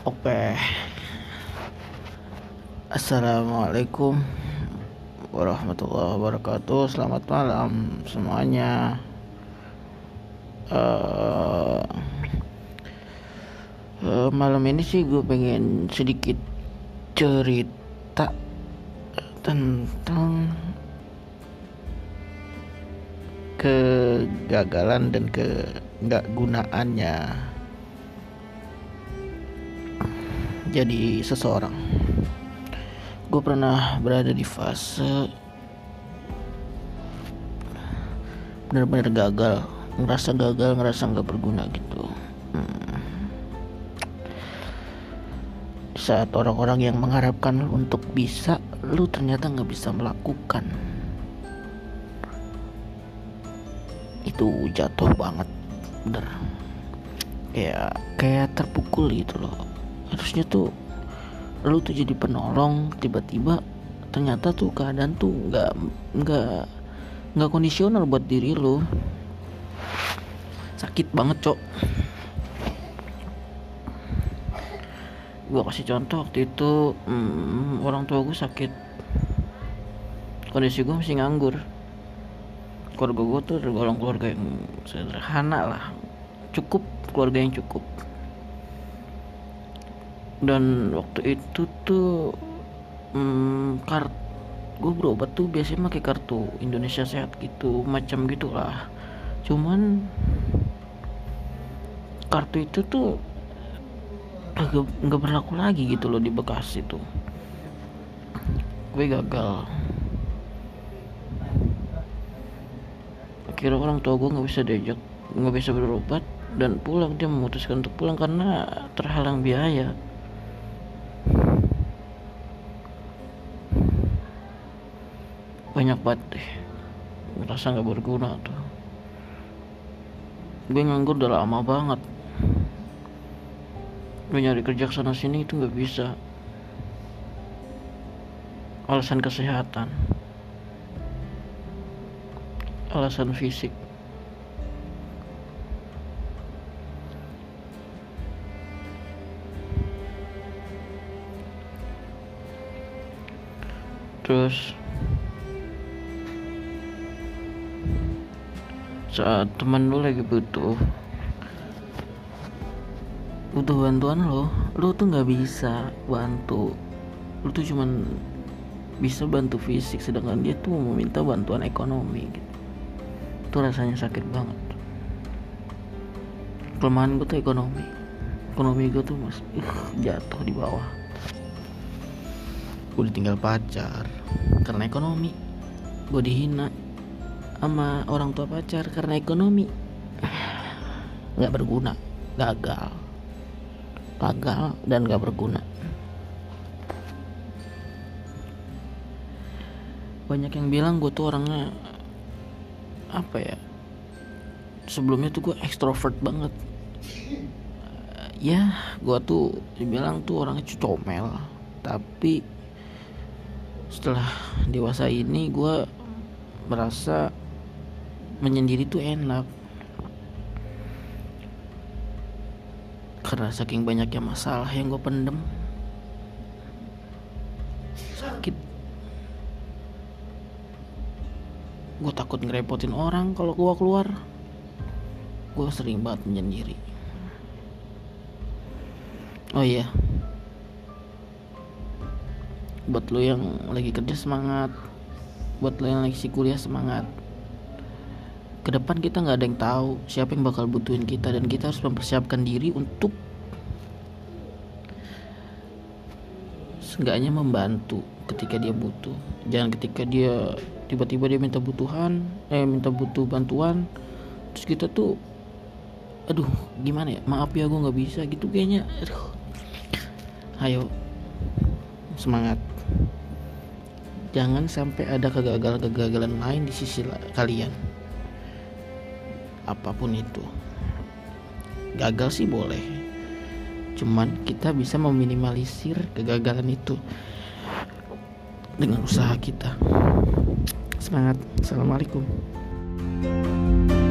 Oke. Assalamualaikum warahmatullahi wabarakatuh. Selamat malam semuanya. Uh, uh, malam ini sih gue pengen sedikit cerita tentang kegagalan dan ke nggak gunaannya jadi seseorang. Gue pernah berada di fase benar-benar gagal ngerasa gagal ngerasa nggak berguna gitu. Hmm. saat orang-orang yang mengharapkan untuk bisa lu ternyata nggak bisa melakukan. Itu jatuh banget bener. Kayak kayak terpukul gitu loh harusnya tuh lu tuh jadi penolong tiba-tiba ternyata tuh keadaan tuh nggak nggak nggak kondisional buat diri lu. Sakit banget cok. Gue kasih contoh waktu itu hmm, orang tua gue sakit. Kondisi gue masih nganggur. Keluarga gue tuh tergolong keluarga yang sederhana lah. Cukup keluarga yang cukup dan waktu itu tuh hmm, kart gue berobat tuh biasanya pakai kartu Indonesia Sehat gitu macam gitulah. Cuman kartu itu tuh agak nggak berlaku lagi gitu loh di Bekasi tuh gue gagal. Akhirnya orang tua gue nggak bisa diajak nggak bisa berobat dan pulang dia memutuskan untuk pulang karena terhalang biaya banyak banget deh. Merasa nggak berguna tuh. Gue nganggur udah lama banget. Gue nyari kerja sana sini itu nggak bisa. Alasan kesehatan. Alasan fisik. Terus saat teman lu lagi butuh butuh bantuan lo lo tuh nggak bisa bantu. Lo tuh cuman bisa bantu fisik sedangkan dia tuh meminta bantuan ekonomi gitu. Itu rasanya sakit banget. Kelemahan gue tuh ekonomi. Ekonomi gue tuh mas uh, jatuh di bawah. Gue ditinggal pacar karena ekonomi. Gue dihina sama orang tua pacar karena ekonomi. Nggak berguna gagal. Gagal dan nggak berguna. Banyak yang bilang gue tuh orangnya apa ya sebelumnya tuh gue ekstrovert banget. Ya gue tuh dibilang tuh orangnya comel. Tapi setelah dewasa ini gue merasa menyendiri tuh enak. Karena saking banyaknya masalah yang gue pendem. Sakit. Gue takut ngerepotin orang kalau gue keluar. Gue sering banget menyendiri. Oh iya. Buat lo yang lagi kerja semangat. Buat lo yang lagi kuliah semangat ke depan kita nggak ada yang tahu siapa yang bakal butuhin kita dan kita harus mempersiapkan diri untuk seenggaknya membantu ketika dia butuh. Jangan ketika dia tiba-tiba dia minta butuhan eh minta butuh bantuan terus kita tuh aduh gimana ya? Maaf ya gue nggak bisa. Gitu kayaknya. Aduh. Ayo semangat. Jangan sampai ada kegagalan-kegagalan lain di sisi kalian apa pun itu. Gagal sih boleh. Cuman kita bisa meminimalisir kegagalan itu dengan usaha kita. Semangat. Assalamualaikum. thank you